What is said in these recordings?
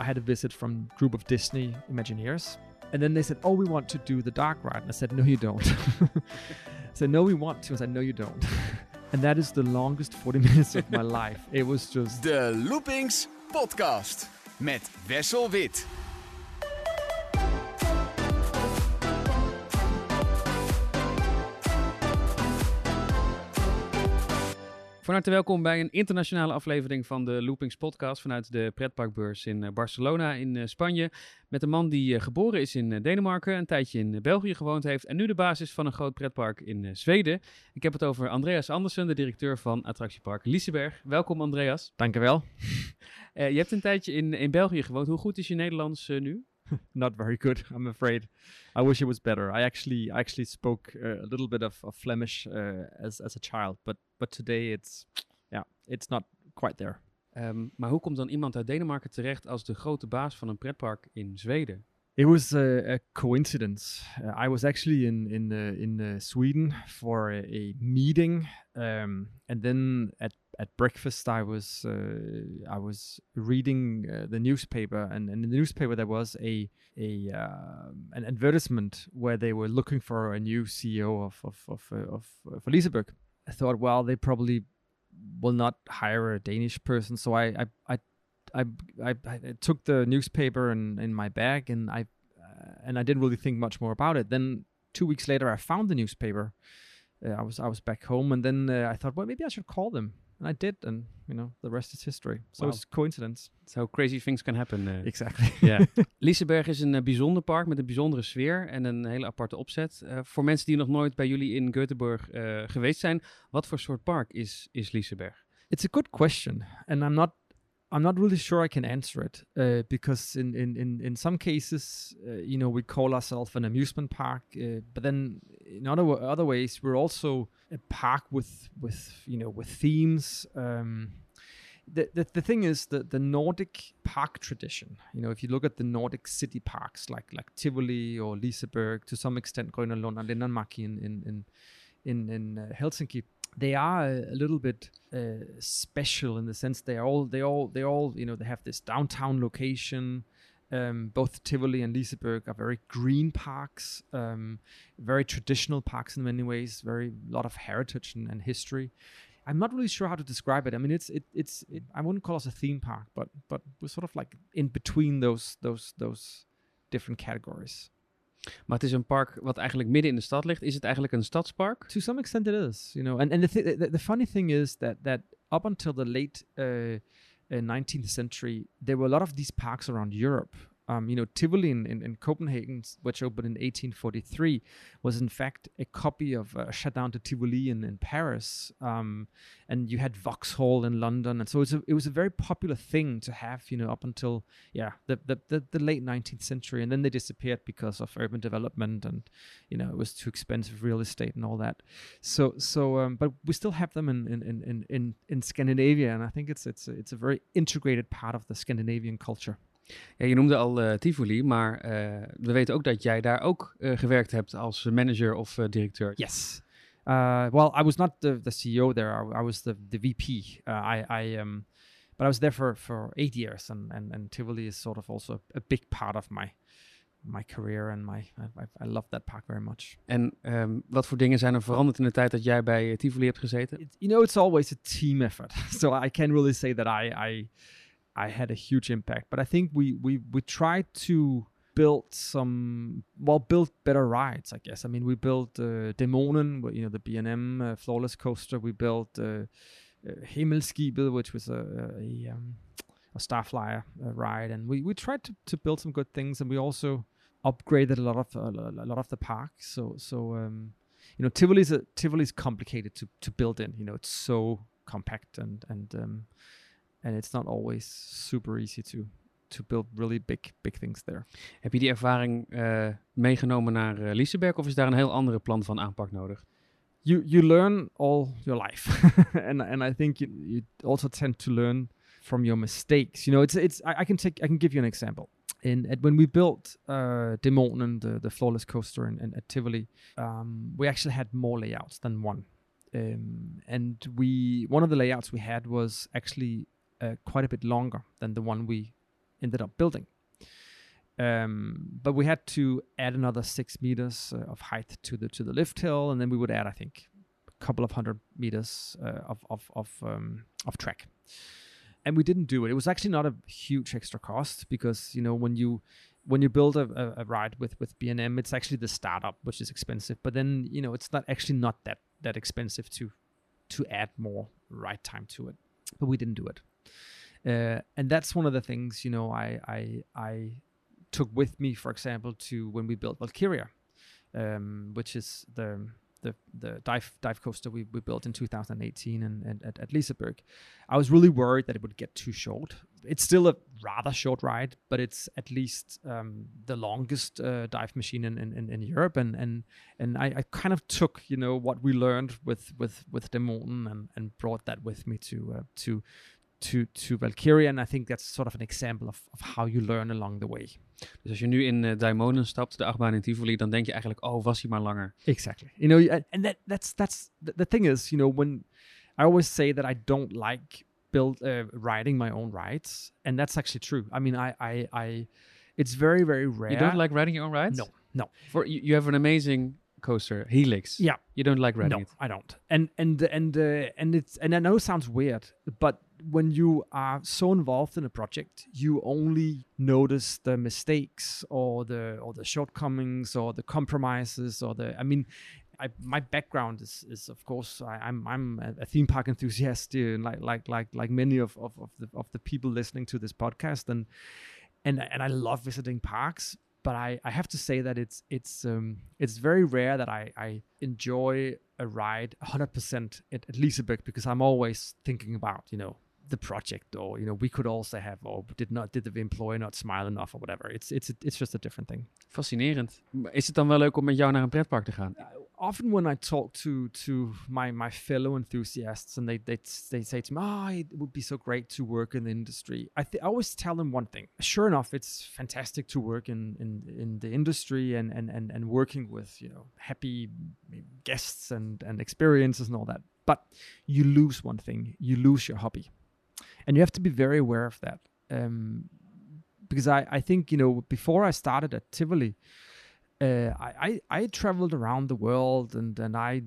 I had a visit from a group of Disney Imagineers. And then they said, Oh, we want to do the dark ride. And I said, No, you don't. I said, No, we want to. I said, No, you don't. and that is the longest 40 minutes of my life. It was just. The Loopings Podcast met Wessel Wit. Van harte welkom bij een internationale aflevering van de Loopings podcast vanuit de pretparkbeurs in eh, Barcelona in eh, Spanje. Met een man die eh, geboren is in Denemarken, een tijdje in België gewoond heeft en nu de basis van een groot pretpark in Zweden. Ik heb het over Andreas Andersen, de directeur van attractiepark Liseberg. Welkom Andreas. Dankjewel. Uh, je hebt een tijdje in, in België gewoond. Hoe goed is je Nederlands nu? not very good, I'm afraid. I wish it was better. I actually I actually spoke uh, a little bit of, of Flemish uh, as as a child, but but today it's yeah, it's not quite there. Um, maar hoe komt dan iemand uit Denemarken terecht als de grote baas van een pretpark in Zweden? It was a, a coincidence. Uh, I was actually in in uh, in uh, Sweden for a, a meeting, um, and then at at breakfast I was uh, I was reading uh, the newspaper, and, in the newspaper there was a a uh, an advertisement where they were looking for a new CEO of of of, uh, of, Liseberg. I thought, well, they probably will not hire a Danish person, so I I I I, I, I took the newspaper in, in my bag and I uh, and I didn't really think much more about it. Then two weeks later, I found the newspaper. Uh, I was I was back home, and then uh, I thought, well, maybe I should call them. And I did, and you know, the rest is history. So wow. it's coincidence. So crazy things can happen. Uh, exactly. Yeah. Liseberg is een uh, bijzonder park met een bijzondere sfeer en een hele aparte opzet. Uh, voor mensen die nog nooit bij jullie in Göteborg geweest zijn, wat voor soort park is, is Liseberg? It's a good question, and I'm not I'm not really sure I can answer it uh, because in, in, in, in some cases, uh, you know, we call ourselves an amusement park, uh, but then in other other ways, we're also a park with with you know with themes. Um, the, the, the thing is that the Nordic park tradition, you know, if you look at the Nordic city parks like like Tivoli or Liseberg, to some extent Lund and Linnanmäki in in in in, in uh, Helsinki, they are a, little bit uh, special in the sense they are all they all they all you know they have this downtown location. Um, both Tivoli and Liseberg are very green parks, um, very traditional parks in many ways, very lot of heritage and, and, history. I'm not really sure how to describe it. I mean, it's it, it's it, I wouldn't call us a theme park, but but we're sort of like in between those those those different categories. Maar het is een park wat eigenlijk midden in de stad ligt. Is het eigenlijk een stadspark? To some extent it is, you know. And and the the, the funny thing is that that up until the late uh, uh, 19th century, there were a lot of these parks around Europe um, you know, Tivoli in, in, in, Copenhagen, which opened in 1843, was in fact a copy of uh, Jardin de Tivoli in, in Paris. Um, and you had Vauxhall in London. And so a, it was a very popular thing to have, you know, up until, yeah, the, the, the, the, late 19th century. And then they disappeared because of urban development and, you know, it was too expensive real estate and all that. So, so, um, but we still have them in, in, in, in, in Scandinavia. And I think it's, it's, it's a very integrated part of the Scandinavian culture. Ja, je noemde al uh, Tivoli, maar uh, we weten ook dat jij daar ook uh, gewerkt hebt als manager of directeur. Yes. well, I was not the, the CEO there. I, I was the, the VP. I, I um, but I was there for, for eight years, and, and, and Tivoli is sort of also a big part of my my career and my I, I love that park very much. En um, wat voor dingen zijn er veranderd in de tijd dat jij bij Tivoli hebt gezeten? It, you know, it's always a team effort. so I can't really say that I I I had a huge impact. But I think we we we tried to build some well build better rides. I guess. I mean, we built uh, Dæmonen, you know, the B and M uh, floorless coaster. We built uh, uh, which was a a, um, a uh, ride, and we we tried to, to build some good things, and we also upgraded a lot of uh, a lot of the park. So so um, you know, Tivoli's a, Tivoli's complicated to to build in. You know, it's so compact and and um, and it's not always super easy to to build really big big things there. Heb je die ervaring uh, meegenomen naar uh, Liseberg of is daar een heel andere plan van aanpak nodig? You you learn all your life, and and I think you, you also tend to learn from your mistakes. You know, it's it's I, I can take I can give you an example. In at, when we built uh, Dæmonen, the the floorless coaster in, in at Tivoli, um, we actually had more layouts than one. Um, and we one of the layouts we had was actually uh, quite a bit longer than the one we ended up building. Um, but we had to add another six meters uh, of height to the to the lift hill, and then we would add, I think, a couple of hundred meters uh, of of of um, of track. And we didn't do it. It was actually not a huge extra cost because you know when you when you build a, a, a ride with with B&M, it's actually the startup which is expensive. But then you know it's not actually not that that expensive to to add more ride time to it. But we didn't do it. Uh, and that's one of the things you know I I I took with me, for example, to when we built Valkyria, um, which is the the the dive dive coaster we, we built in 2018 and, and at, at Liseberg. I was really worried that it would get too short. It's still a rather short ride, but it's at least um, the longest uh, dive machine in, in, in Europe. And and and I, I kind of took you know what we learned with with with Dæmonen and and brought that with me to uh, to to to Valkyria. And I think that's sort of an example of, of how you learn along the way. Dus als je nu in uh, Dæmonen stapt, de achtbaan in Tivoli, dan denk je eigenlijk, oh, was hij maar langer. Exactly. You know, and, that that's that's the, the thing is, you know, when I always say that I don't like build uh, riding my own rides, and that's actually true. I mean, I I I it's very very rare. You don't like riding your own rides? No, no. For you, you have an amazing coaster, Helix. Yeah. You don't like riding no, it. I don't. And and and uh, and it's and I know it sounds weird, but when you are so involved in a project, you only notice the mistakes or the or the shortcomings or the compromises or the. I mean, I, my background is is of course I, am I'm, I'm a theme park enthusiast, like like like like many of, of, of the of the people listening to this podcast, and and and I love visiting parks. But I, I have to say that it's it's um it's very rare that I, I enjoy a ride 100% at, at Liseberg because I'm always thinking about you know the project or you know we could also have oh, or did not did the employee not smile enough or whatever it's it's it's just a different thing Fascinerend. Is het dan wel leuk om met jou naar een pretpark te gaan? Uh, often when I talk to to my my fellow enthusiasts and they they they say to me, "Oh, it would be so great to work in the industry." I, I always tell them one thing. Sure enough, it's fantastic to work in in in the industry and and and and working with you know happy guests and and experiences and all that. But you lose one thing. You lose your hobby, and you have to be very aware of that. Um, because I I think you know before I started at Tivoli uh, I, I I traveled around the world and and I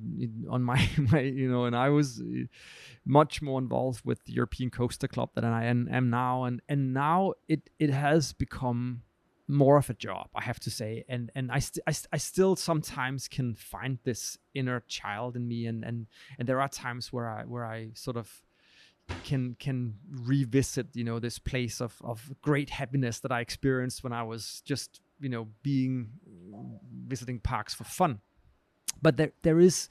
on my, my you know and I was uh, much more involved with the European Coaster Club than I am, am now and and now it it has become more of a job I have to say and and I, st- I, st- I still sometimes can find this inner child in me and and and there are times where I where I sort of can can revisit you know this place of of great happiness that I experienced when I was just you know being visiting parks for fun. But there there is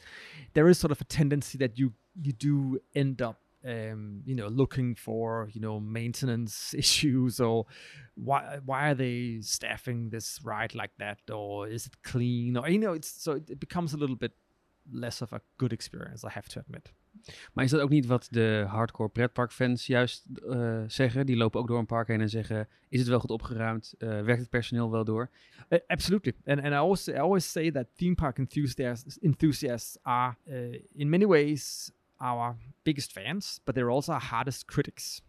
there is sort of a tendency that you you do end up um, you know looking for you know maintenance issues or why why are they staffing this ride like that? Or is it clean? Or you know it's so it becomes a little bit less of a good experience I have to admit Maar is dat ook niet wat de hardcore pretparkfans juist uh, zeggen? Die lopen ook door een park heen en zeggen: Is het wel goed opgeruimd? Uh, werkt het personeel wel door? Uh, absolutely. And, and I, always, I always say that theme park enthusiasts, enthusiasts are, in many ways, our biggest fans, but they're also our hardest critics.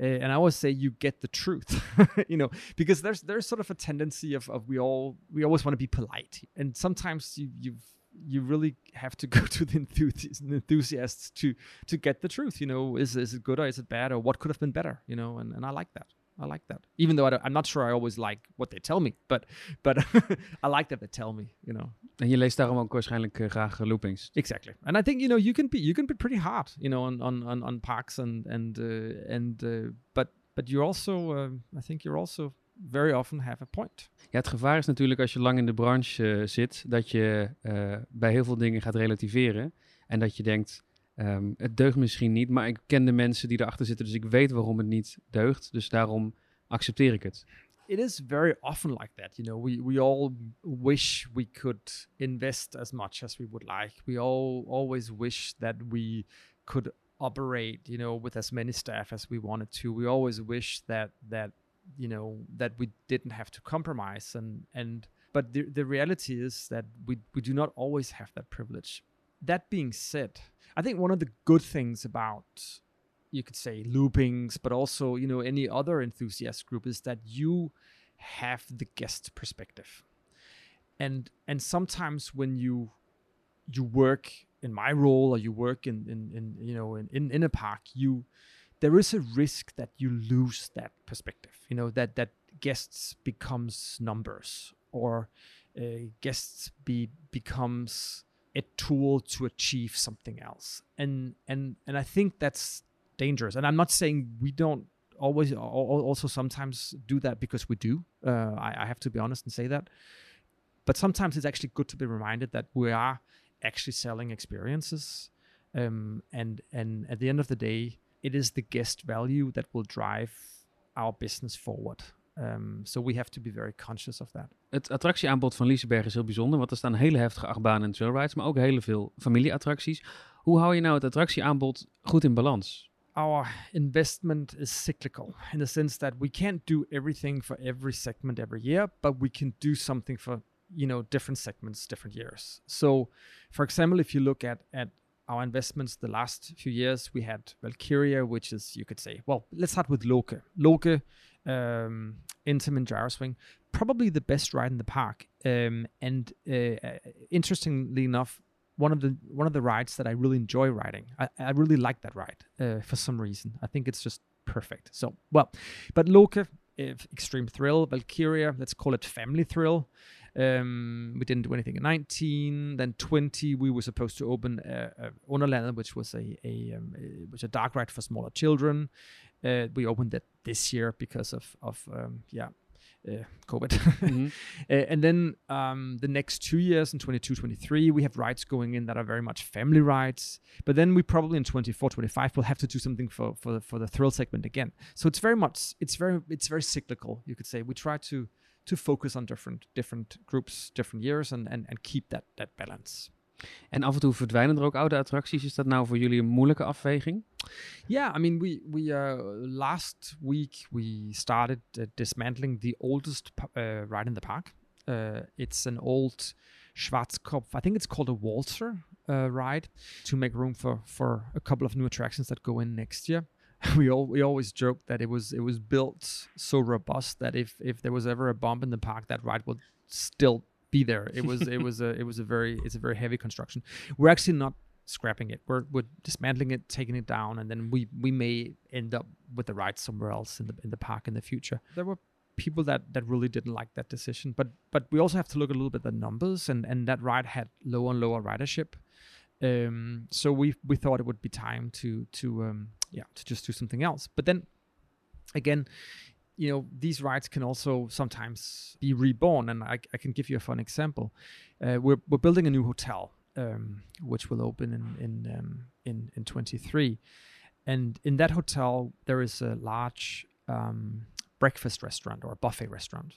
Uh, and I always say you get the truth, you know, because there's there's sort of a tendency of, of we all we always want to be polite, and sometimes you you've you really have to go to the enthusiasts to to get the truth. You know, is is it good or is it bad or what could have been better? You know, and, and I like that. I like that. Even though I am not sure I always like what they tell me, but but I like that they tell me. You know. En je leest daarom ook waarschijnlijk uh, graag uh, loopings. Exactly. And I think you know you can be you can be pretty hard, you know, on on on, on parks and and uh, and uh, but but you're also uh, I think you're also very often have a point. Ja, het gevaar is natuurlijk als je lang in de branche uh, zit, dat je uh, bij heel veel dingen gaat relativeren. En dat je denkt, um, het deugt misschien niet, maar ik ken de mensen die erachter zitten, dus ik weet waarom het niet deugt. Dus daarom accepteer ik het. It is very often like that. You know, we, we all wish we could invest as much as we would like. We all always wish that we could operate, you know, with as many staff as we wanted to. We always wish that that you know that we didn't have to compromise and and but the, the reality is that we, we do not always have that privilege. That being said i think one of the good things about you could say loopings, but also you know any other enthusiast group is that you have the guest perspective, and and sometimes when you you work in my role or you work in in, in you know in, in in a park you there is a risk that you lose that perspective you know that that guests becomes numbers or uh, guests be becomes a tool to achieve something else. And and and i think that's dangerous. And i'm not saying we don't always also sometimes do that because we do. Uh, I, I have to be honest and say that. But sometimes it's actually good to be reminded that we are actually selling experiences. Um, and and at the end of the day it is the guest value that will drive our business forward Um, so we have to be very conscious of that. Het attractieaanbod van Liseberg is heel bijzonder, want er staan hele heftige achtbanen en thrillrides, maar ook heel veel familieattracties. Hoe hou je nou het attractieaanbod goed in balans? Our investment is cyclical in the sense that we can't do everything for every segment every year, but we can do something for you know different segments, different years. So, for example, if you look at at our investments the last few years, we had Valkyria, which is you could say, well, let's start with Loke. Loke um, Intamin Gyroswing, probably the best ride in the park. Um, and uh, interestingly enough, one of the one of the rides that I really enjoy riding. I, I really like that ride uh, for some reason. I think it's just perfect. So well, but Loke, Extreme Thrill, Valkyria, let's call it Family Thrill. Um, we didn't do anything in 19. Then 20, we were supposed to open uh, uh, Underlandet, which was a, a, um, a which a dark ride for smaller children. Uh, we opened it this year because of of um, yeah uh, COVID. mm-hmm. uh, and then um, the next two years in 22, 23, we have rides going in that are very much family rides. But then we probably in 24, 25 will have to do something for for the, for the thrill segment again. So it's very much it's very it's very cyclical. You could say we try to to focus on different different groups, different years, and and, and keep that that balance. En af en toe verdwijnen er ook oude attracties. Is dat nou voor jullie een moeilijke afweging? Yeah, I mean, we we uh, last week we started uh, dismantling the oldest uh, ride in the park. Uh, it's an old Schwarzkopf. I think it's called a Walter uh, ride to make room for for a couple of new attractions that go in next year. we all we always joke that it was it was built so robust that if if there was ever a bomb in the park, that ride would still be there. It was it was a it was a very it's a very heavy construction. We're actually not scrapping it. We're we're dismantling it, taking it down, and then we we may end up with the ride somewhere else in the in the park in the future. There were people that that really didn't like that decision, but but we also have to look a little bit at the numbers, and and that ride had lower and lower ridership. Um, so we we thought it would be time to to um, yeah to just do something else. But then again, you know these rides can also sometimes be reborn and i, I can give you a fun example. Uh, we're, we're building a new hotel um, which will open in in um, in, in 23 and in that hotel there is a large um, breakfast restaurant or a buffet restaurant.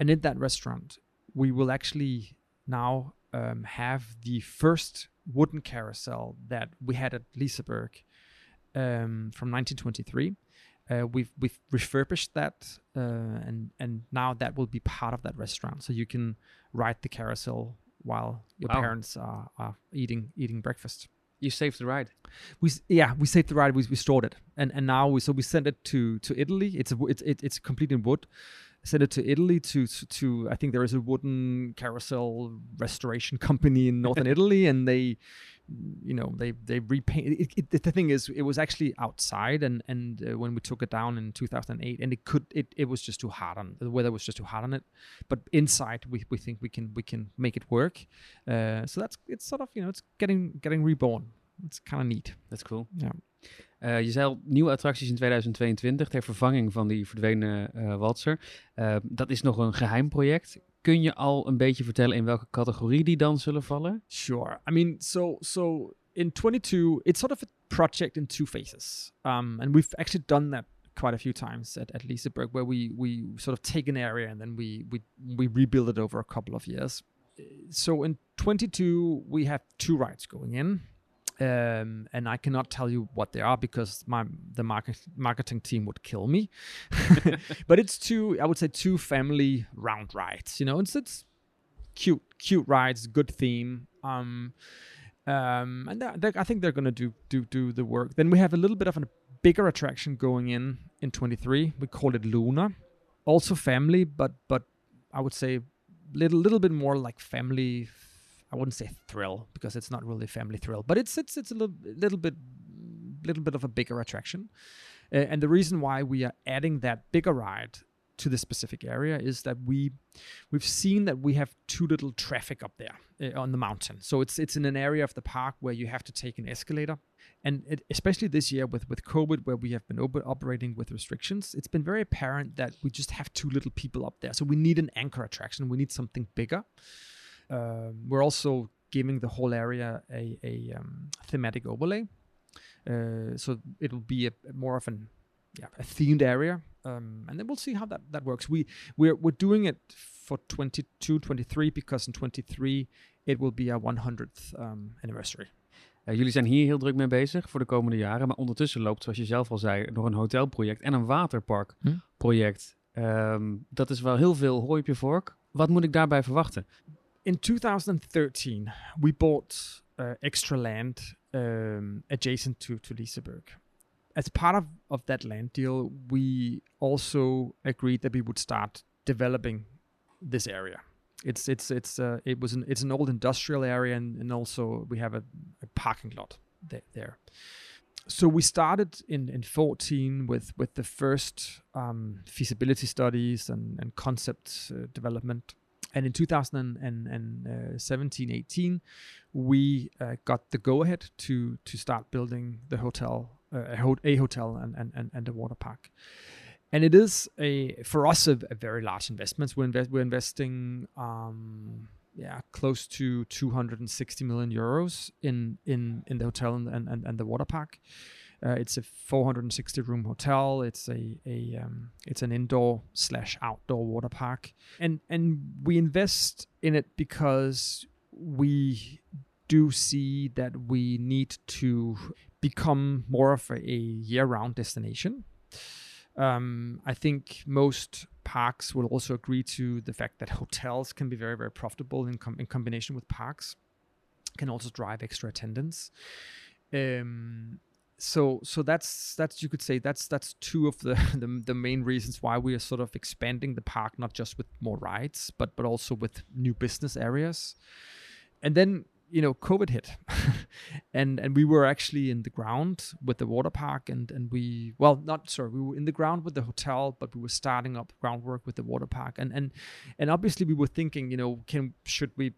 And in that restaurant we will actually now um, have the first wooden carousel that we had at Liseberg um, from 1923 uh, we've we've refurbished that uh, and and now that will be part of that restaurant. So you can ride the carousel while your wow. parents are, are eating eating breakfast. You saved the ride. We yeah we saved the ride. We, we stored it. And and now we so we sent it to to italy. It's a it's it, it's complete in wood. Sent it to Italy to, to, to I think there is a wooden carousel restoration company in northern Italy, and they you know they they repaint it, it, the thing is it was actually outside and and uh, when we took it down in 2008 and it could it, it was just too hard on the weather was just too hard on it. But inside we, we think we can we can make it work. Uh, so that's it's sort of you know it's getting getting reborn. It's kind of neat. That's cool. Yeah. Uh, je zei al nieuwe attracties in 2022 ter vervanging van die verdwenen uh, walser. Uh, dat is nog een geheim project. Kun je al een beetje vertellen in welke categorie die dan zullen vallen? Sure. I mean, so so in 22, it's sort of a project in two phases. Um, and we've actually done that quite a few times at, at Liseberg, where we we sort of take an area and then we we we rebuild it over a couple of years. So in 22, we have two rides going in. Um, and I cannot tell you what they are because my the market, marketing team would kill me. but it's two, I would say, two family round rides. You know, it's it's cute, cute rides, good theme. Um, um, and I think they're gonna do do do the work. Then we have a little bit of a bigger attraction going in in 23. We call it Luna, also family, but but I would say little little bit more like family. I wouldn't say thrill because it's not really a family thrill, but it's it's it's a little little bit little bit of a bigger attraction. Uh, and the reason why we are adding that bigger ride to the specific area is that we we've seen that we have too little traffic up there uh, on the mountain. So it's it's in an area of the park where you have to take an escalator, and it, especially this year with with COVID, where we have been op- operating with restrictions, it's been very apparent that we just have too little people up there. So we need an anchor attraction. We need something bigger. Um, we're also giving the whole area a, a um, thematic overlay. Uh, so it'll be a, more of an yeah, a themed area um, and then we'll see how that, that works we we're, we're doing it for 22 23 because in 23 it will be our 100th um, anniversary Uh, jullie zijn hier heel druk mee bezig voor de komende jaren. Maar ondertussen loopt, zoals je zelf al zei, nog een hotelproject en een waterparkproject. Ehm, dat is wel heel veel hooi op je vork. Wat moet ik daarbij verwachten? In 2013 we bought uh, extra land um, adjacent to, to Liseberg. As part of, of that land deal, we also agreed that we would start developing this area. It's it's it's uh, it was an it's an old industrial area and, and also we have a, a parking lot there, there. So we started in in 14 with with the first um, feasibility studies and and concept uh, development and in 2017 18 we uh, got the go ahead to to start building the hotel uh, a, hotel and, and and the water park. And it is a for us a, a very large investment. We're, invest, we're investing um yeah close to 260 million euros in in in the hotel and and, and the water park uh, it's a 460 room hotel. It's a a um, it's an indoor slash outdoor water park, and and we invest in it because we do see that we need to become more of a, year round destination. Um, I think most parks will also agree to the fact that hotels can be very very profitable in com- in combination with parks, can also drive extra attendance. Um, so so that's that's you could say that's that's two of the, the the main reasons why we are sort of expanding the park not just with more rides but but also with new business areas. And then you know covid hit. And and we were actually in the ground with the water park and and we well not sorry we were in the ground with the hotel but we were starting up groundwork with the water park. And and and obviously we were thinking you know can should we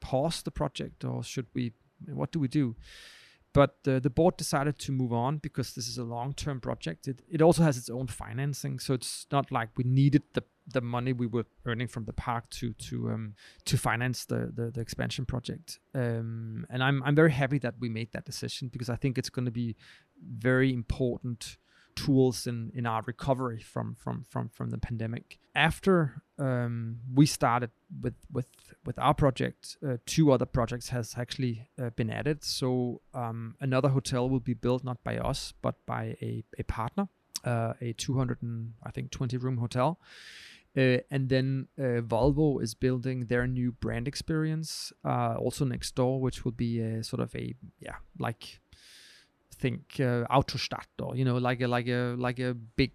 pause the project or should we what do we do but uh, the board decided to move on because this is a long-term project. It, it also has its own financing, so it's not like we needed the the money we were earning from the park to to um, to finance the, the, the expansion project. Um, and I'm I'm very happy that we made that decision because I think it's going to be very important tools in in our recovery from from from from the pandemic. After um, we started with with with our project, uh, two other projects has actually uh, been added. So um, another hotel will be built not by us but by a a partner, uh, a 200 and I think 20 room hotel. Uh, and then uh, Volvo is building their new brand experience uh, also next door, which will be a sort of a yeah like think uh, Autostadt or you know like a like a like a big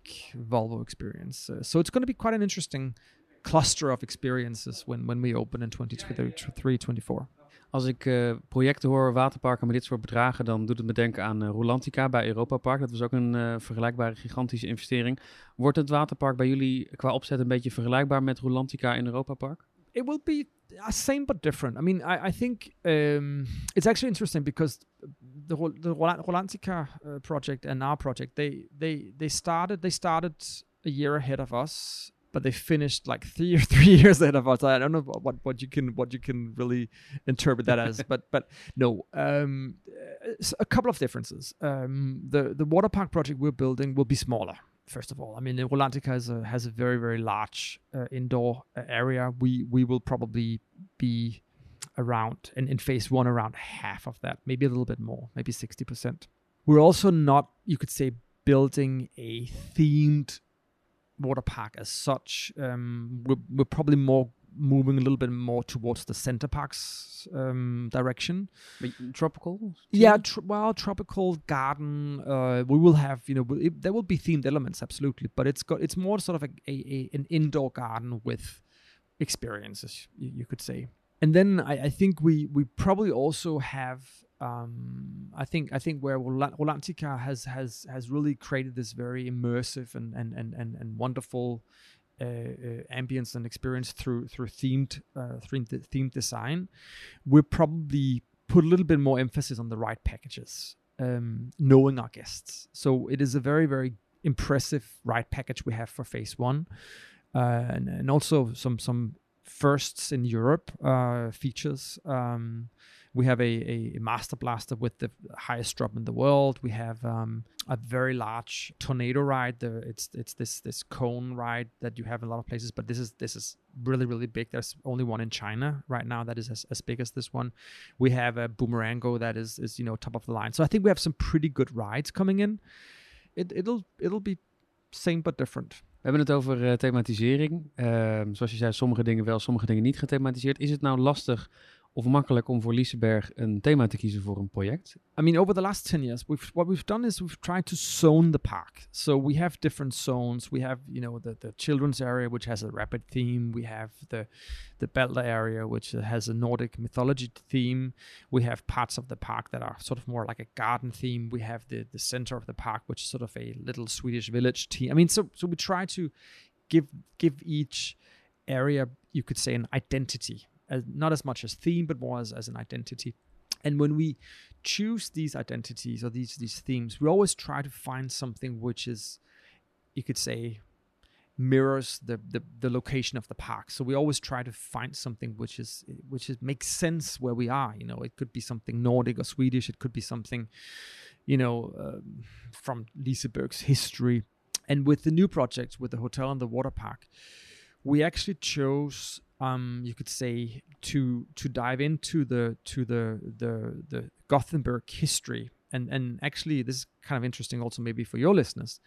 Volvo experience. Uh, so it's going to be quite an interesting cluster of experiences when when we open in 2023 24. Als ik uh, projecten hoor, waterparken met dit soort bedragen, dan doet het me denken aan uh, Rolantica bij Europa Park. Dat was ook een uh, vergelijkbare gigantische investering. Wordt het waterpark bij jullie qua opzet een beetje vergelijkbaar met Rolantica in Europa Park? It will be same but different. I mean, I, I think um, it's actually interesting because the whole the Rulantica uh, project and our project they they they started they started a year ahead of us, but they finished like three three years ahead of us. I don't know what what you can what you can really interpret that as, but but no, um, a couple of differences. Um, the the water park project we're building will be smaller first of all. I mean, the Rulantica has a, has a very, very large uh, indoor uh, area. We we will probably be around, in, in phase one, around half of that, maybe a little bit more, maybe 60%. We're also not, you could say, building a themed water park as such. Um, we're, we're probably more moving a little bit more towards the Center Parcs um, direction. But tropical? Yeah, tr- well, tropical garden. Uh, we will have, you know, it, there will be themed elements, absolutely, but it's got it's more sort of a, a, a an indoor garden with experiences, you, you could say. And then I, I think we we probably also have. Um, I think I think where Rulantica has has has really created this very immersive and and and and, and wonderful uh, uh, ambience and experience through through themed uh, themed themed design. We're probably put a little bit more emphasis on the right packages, um, knowing our guests. So it is a very very impressive ride package we have for phase one, uh, and, and also some some firsts in Europe features. Um, we have a, a master blaster with the highest drop in the world. We have um, a very large tornado ride. The, it's it's this this cone ride that you have in a lot of places, but this is this is really really big. There's only one in China right now that is as, as big as this one. We have a boomerango that is is you know top of the line. So I think we have some pretty good rides coming in. It it'll it'll be same but different. We hebben het over uh, thematisering. Uh, zoals je zei, sommige dingen wel, sommige dingen niet gethematiseerd. Is het nou lastig of makkelijk om voor Liseberg een thema te kiezen voor een project? I mean, over the last 10 years, we've, what we've done is we've tried to zone the park. So we have different zones. We have, you know, the, the children's area, which has a rapid theme. We have the, the Bella area, which has a Nordic mythology theme. We have parts of the park that are sort of more like a garden theme. We have the, the center of the park, which is sort of a little Swedish village theme. I mean, so, so we try to give, give each area, you could say, an identity as, not as much as theme, but more as, as an identity. And when we choose these identities or these these themes, we always try to find something which is, you could say, mirrors the, the the location of the park. So we always try to find something which is which is makes sense where we are. You know, it could be something Nordic or Swedish. It could be something, you know, um, from Liseberg's history. And with the new project, with the hotel and the water park, we actually chose um, you could say to to dive into the to the the the Gothenburg history. And and actually this is kind of interesting also maybe for your listeners.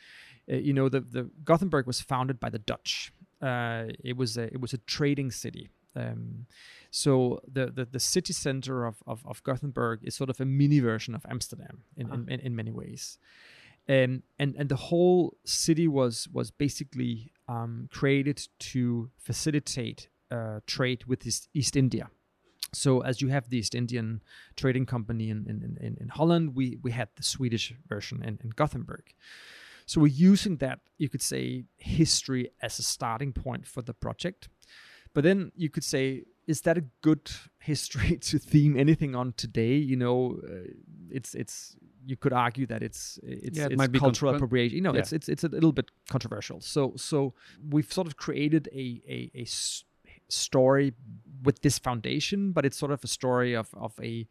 Uh, you know the the Gothenburg was founded by the Dutch. Uh, it was a it was a trading city. Um, so the, the the city center of, of, of Gothenburg is sort of a mini version of Amsterdam in, in, in, in many ways. Um, and and the whole city was was basically um, created to facilitate uh, trade with East, East India. So as you have the East Indian trading company in, in, in, in Holland, we, we had the Swedish version in, in Gothenburg. So we're using that, you could say, history as a starting point for the project. But then you could say, is that a good history to theme anything on today? You know, uh, it's it's you could argue that it's it's, Yeah, it it's might be cultural con- appropriation. You know, yeah. it's it's it's a little bit controversial. So so we've sort of created a a, a s- story with this foundation, but it's sort of a story of of a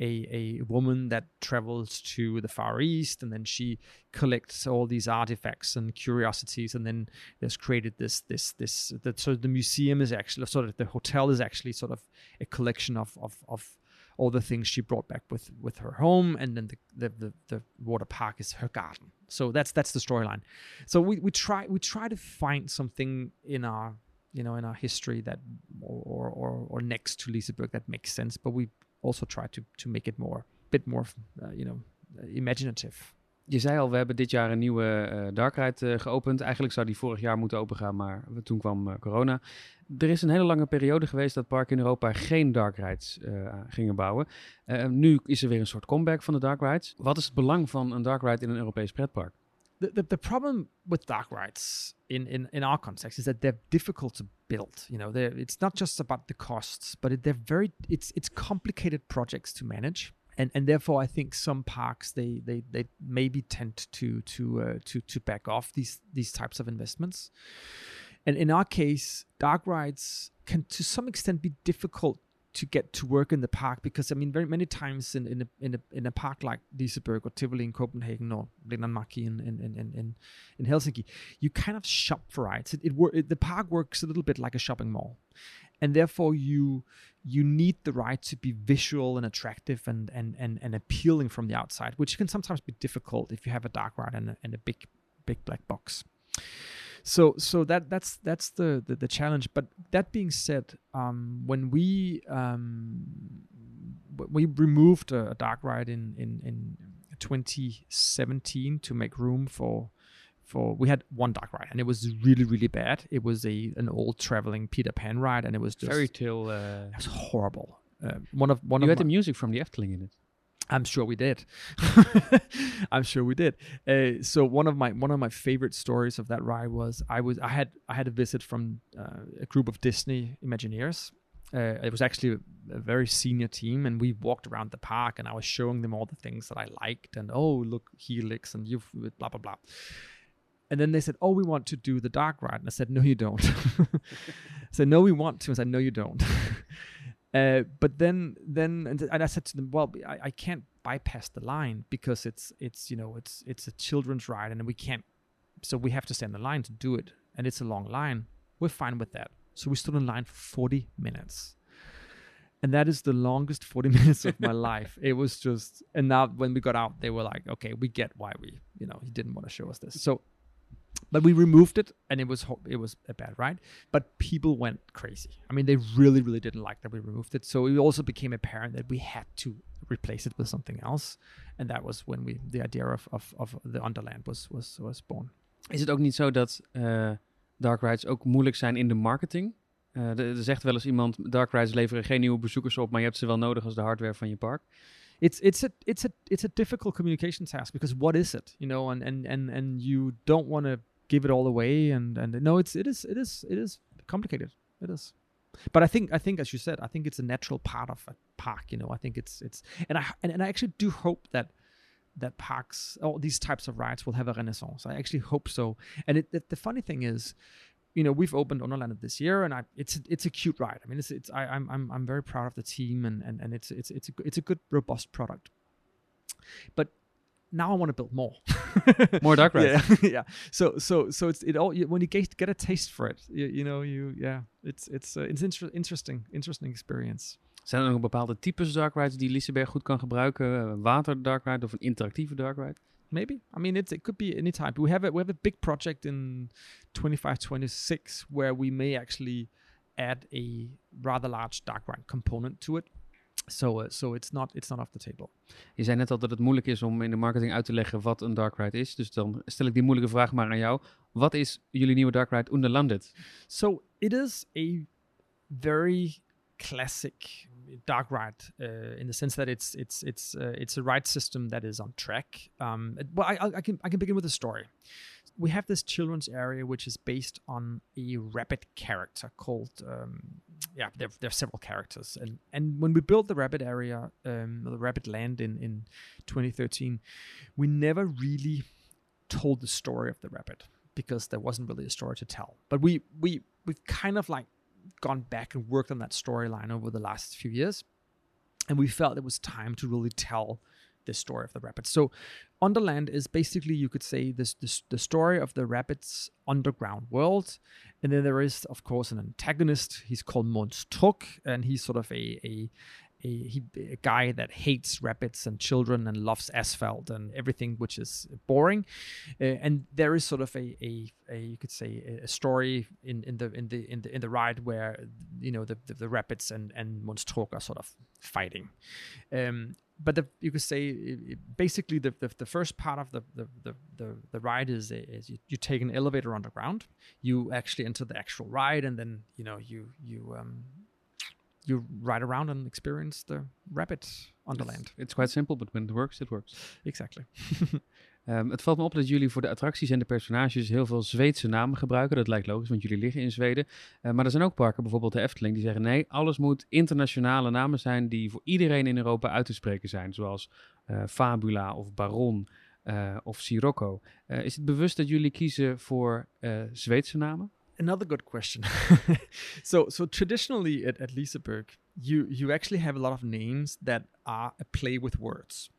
a, a woman that travels to the Far East and then she collects all these artifacts and curiosities and then there's created this this this that so the museum is actually sort of the hotel is actually sort of a collection of of, of all the things she brought back with with her home and then the the, the, the water park is her garden. So that's that's the storyline. So we, we try we try to find something in our you know in our history that or or, or next to Liseberg that makes sense but we also try to to make it more bit more uh, you know imaginative Je zei al, we hebben dit jaar een nieuwe eh dark ride eh, geopend. Eigenlijk zou die vorig jaar moeten opengaan, maar toen kwam eh, corona. Er is een hele lange periode geweest dat parken in Europa geen dark rides gingen bouwen. Nu is er weer een soort comeback van de dark rides. Wat is het belang van een dark ride in een Europees pretpark? the, the, the problem with dark rides in, in, in our context is that they're difficult to build. You know, it's not just about the costs, but they're very it's it's complicated projects to manage, and and therefore I think some parks they they, they maybe tend to to uh, to to back off these these types of investments. And in our case, dark rides can to some extent be difficult to get to work in the park because I mean very many times in in a in a, in a park like Liseberg or Tivoli in Copenhagen or Linnanmäki in in, in, in in Helsinki, you kind of shop for rides. It, it, it the park works a little bit like a shopping mall, and therefore you you need the ride to be visual and attractive and and and, and appealing from the outside, which can sometimes be difficult if you have a dark ride and a, and a big big black box. so so that that's that's the, the the challenge but that being said um when we um we removed a, a dark ride in in in 2017 to make room for for we had one dark ride and it was really really bad it was a an old traveling peter pan ride and it was just Fairy tale. Uh, it was horrible uh, one of one you of had my- the music from the Efteling in it. I'm sure we did. I'm sure we did. Uh, so one of my one of my favorite stories of that ride was I was I had I had a visit from uh, a group of Disney Imagineers. Uh, it was actually a, a very senior team, and we walked around the park, and I was showing them all the things that I liked, and oh look Helix, and you've blah blah blah. And then they said, "Oh, we want to do the dark ride," and I said, "No, you don't." I said, "No, we want to." I said, "No, you don't." Uh, but then, then, and, and I said to them, "Well, I, I can't bypass the line because it's, it's, you know, it's, it's a children's ride, and we can't. So we have to stand in line to do it, and it's a long line. We're fine with that. So we stood in line for forty minutes, and that is the longest forty minutes of my life. It was just, and now when we got out, they were like, "Okay, we get why we, you know, he didn't want to show us this." So but we removed it and it was it was a bad ride. But people went crazy. I mean they really really didn't like that we removed it. So it also became apparent that we had to replace it with something else. And that was when we the idea of of, of the underland was was was born. Is het ook niet zo dat eh, dark rides ook moeilijk zijn in de marketing? Er er zegt wel eens iemand, dark rides leveren geen nieuwe bezoekers op, maar je hebt ze wel nodig als de hardware van je park. It's it's a it's a it's a difficult communication task because what is it you know and and and and you don't want to give it all away and and no it's it is it is it is complicated. It is. But i think i think as you said i think it's a natural part of a park you know i think it's it's and i and, and i actually do hope that that parks all these types of rides will have a renaissance. I actually hope so. And it, the, the funny thing is you know we've opened Underland this year, and I it's it's a cute ride. I mean, it's it's I, I'm I'm I'm very proud of the team, and and, and it's it's it's a, it's a good robust product. But now I want to build more. More dark rides. Yeah, yeah. So so so it's it all you, when you get get a taste for it, you, you know you yeah it's it's uh, it's inter- interesting interesting experience. Zijn er nog bepaalde types dark rides die Liseberg goed kan gebruiken? Een water dark ride of een interactieve dark ride? Maybe i mean it's, it could be any type we have a we have a big project in 25 26 where we may actually add a rather large dark ride component to it so uh, so it's not it's not off the table Je zei net al dat het moeilijk is om in de marketing uit te leggen wat een dark ride is. Dus dan stel ik die moeilijke vraag maar aan jou. Wat is jullie nieuwe dark ride Underlandet? so it is a very classic dark ride uh, in the sense that it's it's it's uh, it's a ride system that is on track. Um, well, I, I, I can I can begin with a story. We have this children's area which is based on a rabbit character called um, yeah there there are several characters and and when we built the rabbit area um, the rabbit land in in 2013 we never really told the story of the rabbit because there wasn't really a story to tell but we we we've kind of like gone back and worked on that storyline over the last few years. And we felt it was time to really tell this story of the rabbits so underland is basically you could say this, this the story of the rabbits underground world. And then there is of course an antagonist. He's called Mons Truk and he's sort of a a a, he, a guy that hates rabbits and children and loves asphalt and everything which is boring. Uh, and there is sort of a, a, a you could say a, story in, in the in the in the in the ride where you know the the, the rabbits and and Mons are sort of fighting. Um, but the, you could say basically the, the the first part of the the the, the, the ride is is you, you take an elevator underground. You actually enter the actual ride and then you know you you um you ride around and experience the rabbit underland It's quite simple, but when it works, it works. exactly Ehm, het valt me op dat jullie voor de attracties en de personages heel veel Zweedse namen gebruiken. Dat lijkt logisch, want jullie liggen in Zweden. Eh, maar er zijn ook parken, bijvoorbeeld de Efteling, die zeggen nee, alles moet internationale namen zijn die voor iedereen in Europa uit te spreken zijn. Zoals eh, Fabula of Baron eh, of Sirocco. Eh, is het bewust dat jullie kiezen voor Zweedse namen? Another good question. so so traditionally at, at Liseberg, you you actually have a lot of names that are a play with words.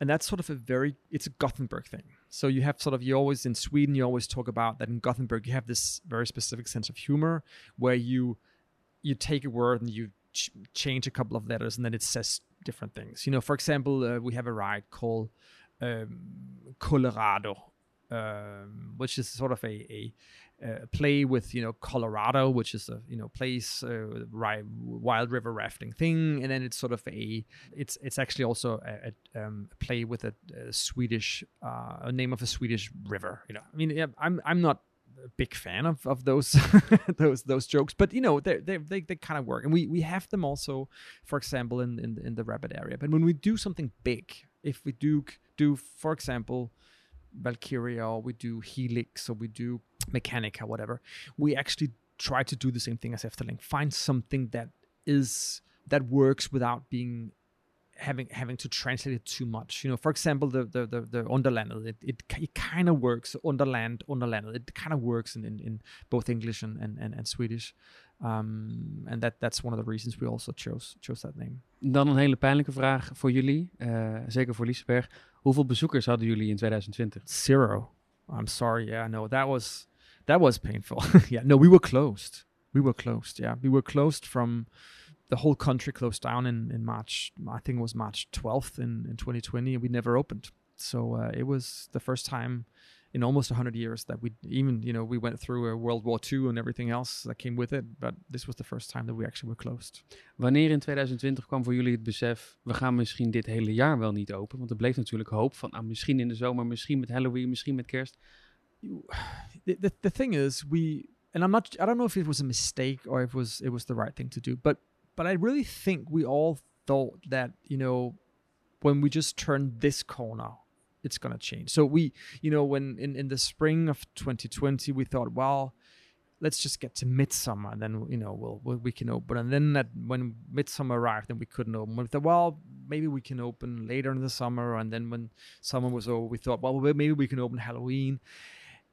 And that's sort of a very it's a Gothenburg thing. So you have sort of you always in Sweden you always talk about that in Gothenburg you have this very specific sense of humor where you you take a word and you ch- change a couple of letters and then it says different things. You know, for example, uh, we have a ride called um, Kållerado um, which is sort of a, a uh, play with you know Colorado, which is a you know place uh, wild river rafting thing, and then it's sort of a it's it's actually also a, a, um, play with a, a Swedish uh, a name of a Swedish river. You know, I mean, yeah, I'm I'm not a big fan of, of those those those jokes, but you know they they they, they kind of work, and we we have them also, for example, in in, in the rabbit area. But when we do something big, if we do do for example Valkyria or we do Helix or we do Mechanica, whatever, we actually try to do the same thing as Efteling. Find something that is that works without being having having to translate it too much. You know, for example, the the the, the Underlandet, it it, it kind of works. Underland, Underlandet, it kind of works in, in, in both English and, and, and, and Swedish. Um, and that that's one of the reasons we also chose chose that name. Dan een hele pijnlijke vraag voor jullie, uh, zeker voor Liseberg. Hoeveel bezoekers hadden jullie in 2020? Zero. I'm sorry. Yeah, no, that was that was painful. yeah, no, we were closed. We were closed. Yeah, we were closed from the whole country closed down in in March. I think it was March 12th in in 2020, and we never opened. So uh, it was the first time in almost 100 years that we even you know we went through a World War II and everything else that came with it, but this was the first time that we actually were closed. Wanneer in 2020 kwam voor jullie het besef, we gaan misschien dit hele jaar wel niet open? Want er bleef natuurlijk hoop van, ah, misschien in de zomer, misschien met Halloween, misschien met kerst. The, the, thing is, we and I'm not, I don't know if it was a mistake or if it was it was the right thing to do, but but I really think we all thought that you know when we just turned this corner it's going to change. So we, you know, when in, in the spring of 2020, we thought, well, let's just get to midsummer and then, you know, we'll, we'll we can open. And then that when midsummer arrived, then we couldn't open. We thought, well, maybe we can open later in the summer. And then when summer was over, we thought, well, maybe we can open Halloween.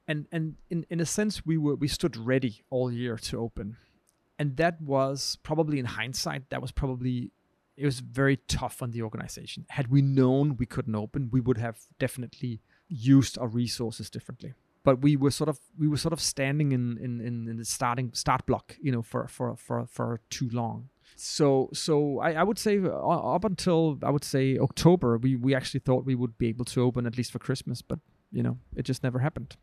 And, and in, in a sense, we were, we stood ready all year to open. And that was probably in hindsight, that was probably it was very tough on the organization. Had we known we couldn't open, we would have definitely used our resources differently. But we were sort of we were sort of standing in in, in, in the starting start block, you know, for for for for too long. So so I, I would say uh, up until I would say October, we we actually thought we would be able to open at least for Christmas, but you know, it just never happened.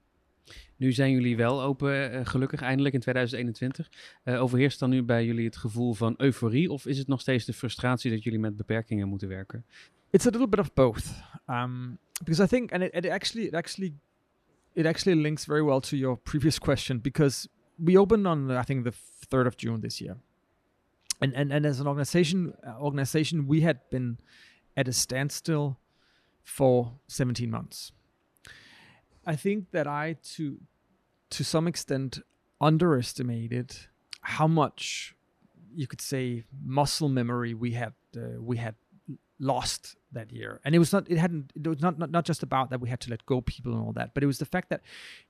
Nu zijn jullie wel open, uh, gelukkig eindelijk in 2021. Uh, overheerst dan nu bij jullie het gevoel van euforie of is het nog steeds de frustratie dat jullie met beperkingen moeten werken? It's a little bit of both. Um, because I think, and it, it actually, it actually, it actually links very well to your previous question because we opened on I think the third of June this year, and and and as an organization, uh, organization we had been at a standstill for 17 months. I think that I to to some extent underestimated how much you could say muscle memory we had uh, we had lost that year. And it was not it hadn't it was not, not not just about that we had to let go people and all that but it was the fact that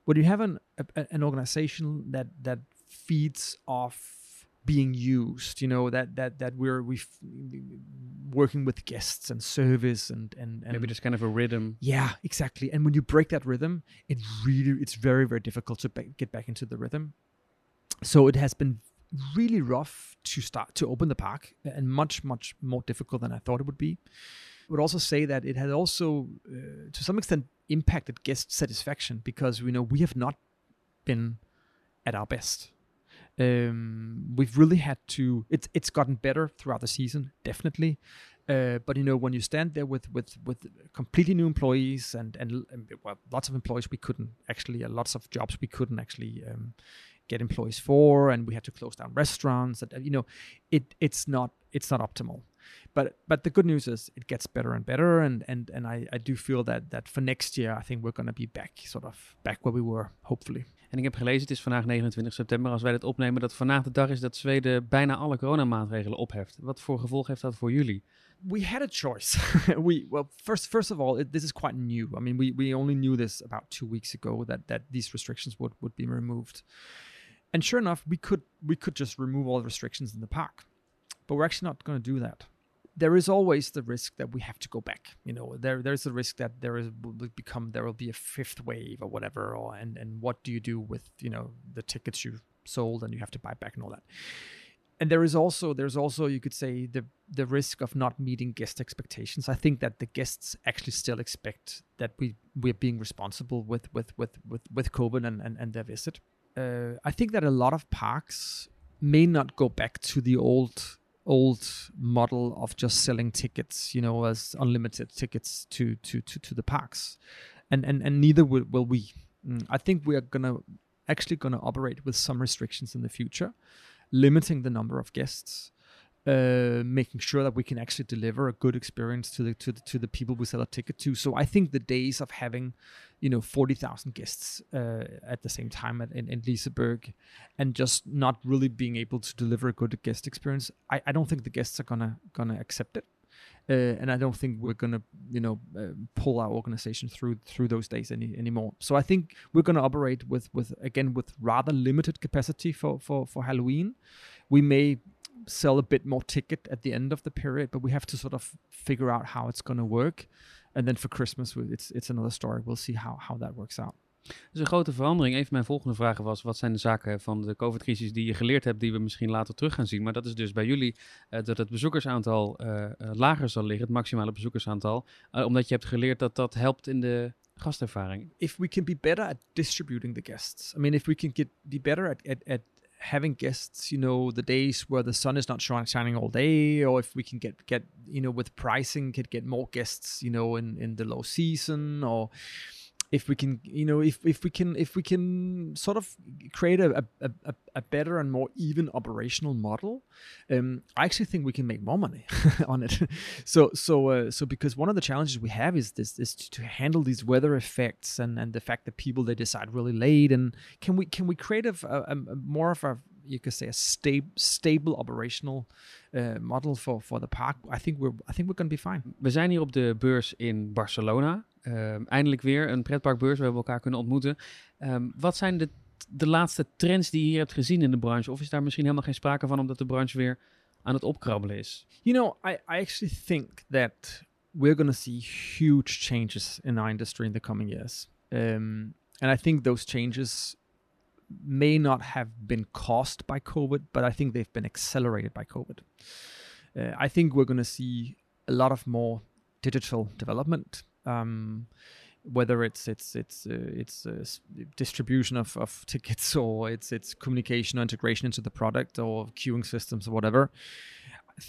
when you have an a, an organization that that feeds off being used you know that that that we're we working with guests and service and and, and maybe just kind of a rhythm. Yeah exactly. And when you break that rhythm it really it's very very difficult to ba- get back into the rhythm. So it has been really rough to start to open the park and much much more difficult than i thought it would be. I would also say that it had also uh, to some extent impacted guest satisfaction because you know we have not been at our best um, we've really had to. It's it's gotten better throughout the season, definitely. Uh, but you know, when you stand there with with with completely new employees and and well, lots of employees we couldn't actually, uh, lots of jobs we couldn't actually um, get employees for, and we had to close down restaurants. That you know, it it's not it's not optimal. But but the good news is it gets better and better, and and and I I do feel that that for next year I think we're gonna be back sort of back where we were, hopefully. En ik heb gelezen, het is vandaag 29 september, als wij dit opnemen, dat vandaag de dag is dat Zweden bijna alle coronamaatregelen opheft. Wat voor gevolg heeft dat voor jullie? we had a choice. we well first first of all, it, this is quite new. I mean, we we only knew this about two weeks ago that that these restrictions would would be removed. And sure enough, we could we could just remove all the restrictions in the park, but we're actually not going to do that. There is always the risk that we have to go back. You know, there there's a risk that there is will become there will be a fifth wave or whatever. Or and and what do you do with you know the tickets you sold and you have to buy back and all that and there is also there's also you could say the the risk of not meeting guest expectations. I think that the guests actually still expect that we we're being responsible with with with with, with COVID and, and, and their visit. Uh, I think that a lot of parks may not go back to the old old model of just selling tickets, you know, as unlimited tickets to to to, to the parks, and and and neither will, will we. Mm, I think we are gonna actually gonna operate with some restrictions in the future limiting the number of guests, uh, making sure that we can actually deliver a good experience to the to the, to the people we sell a ticket to. So I think the days of having, you know, forty thousand guests uh, at the same time at, in, in Liseberg, and just not really being able to deliver a good guest experience, I, I don't think the guests are gonna gonna accept it. Uh, and I don't think we're gonna, you know, uh, pull our organization through through those days any anymore. So I think we're gonna operate with with again with rather limited capacity for for for Halloween. We may sell a bit more ticket at the end of the period, but we have to sort of figure out how it's gonna work. And then for Christmas, it's it's another story. We'll see how how that works out. Dus een grote verandering. Een van mijn volgende vragen was: wat zijn de zaken van de COVID-crisis die je geleerd hebt, die we misschien later terug gaan zien? Maar dat is dus bij jullie uh, dat het bezoekersaantal uh, lager zal liggen, het maximale bezoekersaantal, uh, omdat je hebt geleerd dat dat helpt in de gastervaring. If we can be better at distributing the guests, I mean, if we can get be better at, at, at having guests, you know, the days where the sun is not shining all day, or if we can get get you know with pricing, could get more guests, you know, in in the low season, or if we can you know if, if we can if we can sort of create a, a, a, a better and more even operational model um, i actually think we can make more money on it. So so uh, so because one of the challenges we have is this is to handle these weather effects and and the fact that people they decide really late and can we can we create a, a, a more of a you could say a stable stable operational uh, model for for the park i think we're i think we're going to be fine we zijn hier op de beurs in barcelona Um, eindelijk weer een pretparkbeurs. We hebben elkaar kunnen ontmoeten. Um, wat zijn de, de laatste trends die je hier hebt gezien in de branche? Of is daar misschien helemaal geen sprake van, omdat de branche weer aan het opkrabbelen is? You know, I, I actually think that we're going to see huge changes in our industry in the coming years. Um, and I think those changes may not have been caused by COVID, but I think they've been accelerated by COVID. Uh, I think we're going to see a lot of more digital development um, whether it's it's it's uh, it's uh, distribution of, of tickets or it's it's communication or integration into the product or queuing systems or whatever.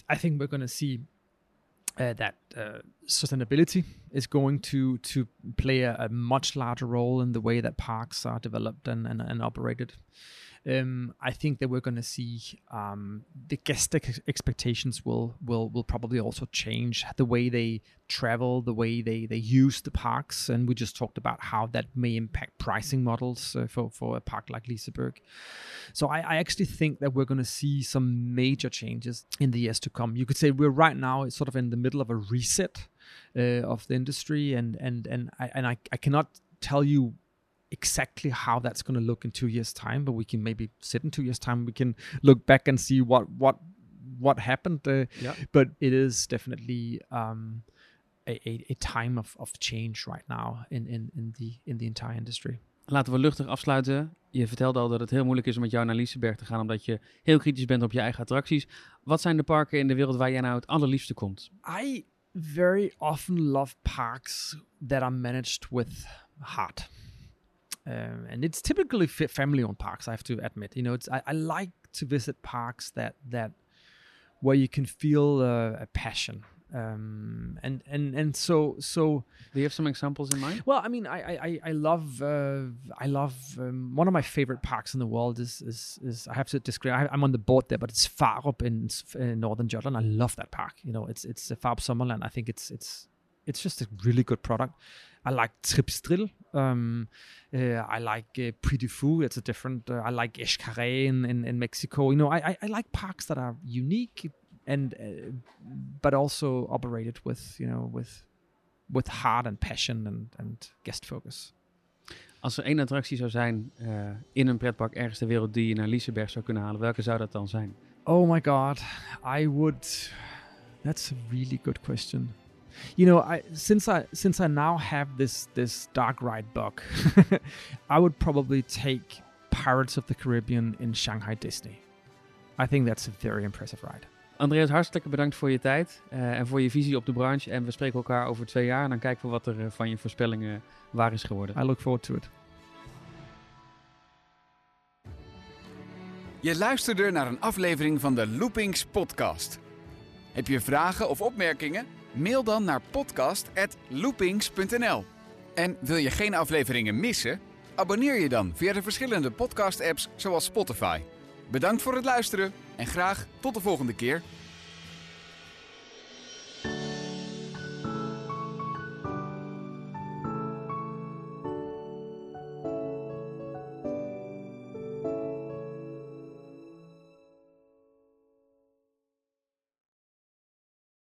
I think we're going to see uh, that uh, sustainability is going to to play a, a, much larger role in the way that parks are developed and, and, and operated um, I think that we're going to see um, the guest ex- expectations will will will probably also change the way they travel, the way they they use the parks, and we just talked about how that may impact pricing models uh, for for a park like Liseberg. So I, I actually think that we're going to see some major changes in the years to come. You could say we're right now sort of in the middle of a reset uh, of the industry, and and and I and I, I cannot tell you exactly how that's going to look in two years time but we can maybe sit in two years time we can look back and see what what what happened uh, yeah. but it is definitely um, a, a, a, time of, of change right now in, in, in the in the entire industry Laten we luchtig afsluiten. Je vertelde al dat het heel moeilijk is om met jou naar Liseberg te gaan, omdat je heel kritisch bent op je eigen attracties. Wat zijn de parken in de wereld waar jij nou het allerliefste komt? I very often love parks that are managed with heart. Um, and it's typically family-owned parks. I have to admit, you know, it's I, I, like to visit parks that that where you can feel uh, a passion. Um, and and and so so. Do you have some examples in mind? Well, I mean, I I I love uh, I love um, one of my favorite parks in the world is is is I have to describe. I, am on the boat there, but it's Farup in, in northern Jutland. I love that park. You know, it's it's Farup Sommerland. I think it's it's it's just a really good product. I like Tripsdrill. Um, uh, I like uh, Puy du Fou. It's a different. Uh, I like Xcaret in, in, in, Mexico. You know, I, I, I like parks that are unique and uh, but also operated with you know with with heart and passion and, and guest focus. Als er één attractie zou zijn uh, in een pretpark ergens ter wereld die je naar Liseberg zou kunnen halen, welke zou dat dan zijn? Oh my god, I would. That's a really good question you know i since i since i now have this this dark ride bug i would probably take pirates of the caribbean in shanghai disney I think that's a very impressive ride. Andreas, hartelijk bedankt voor je tijd uh, en voor je visie op de branche. En we spreken elkaar over twee jaar en dan kijken we wat er uh, van je voorspellingen waar is geworden. I look forward to it. Je luisterde naar een aflevering van de Loopings podcast. Heb je vragen of opmerkingen? Mail dan naar podcast@loopings.nl. En wil je geen afleveringen missen? Abonneer je dan via de verschillende podcast-apps zoals Spotify. Bedankt voor het luisteren en graag tot de volgende keer.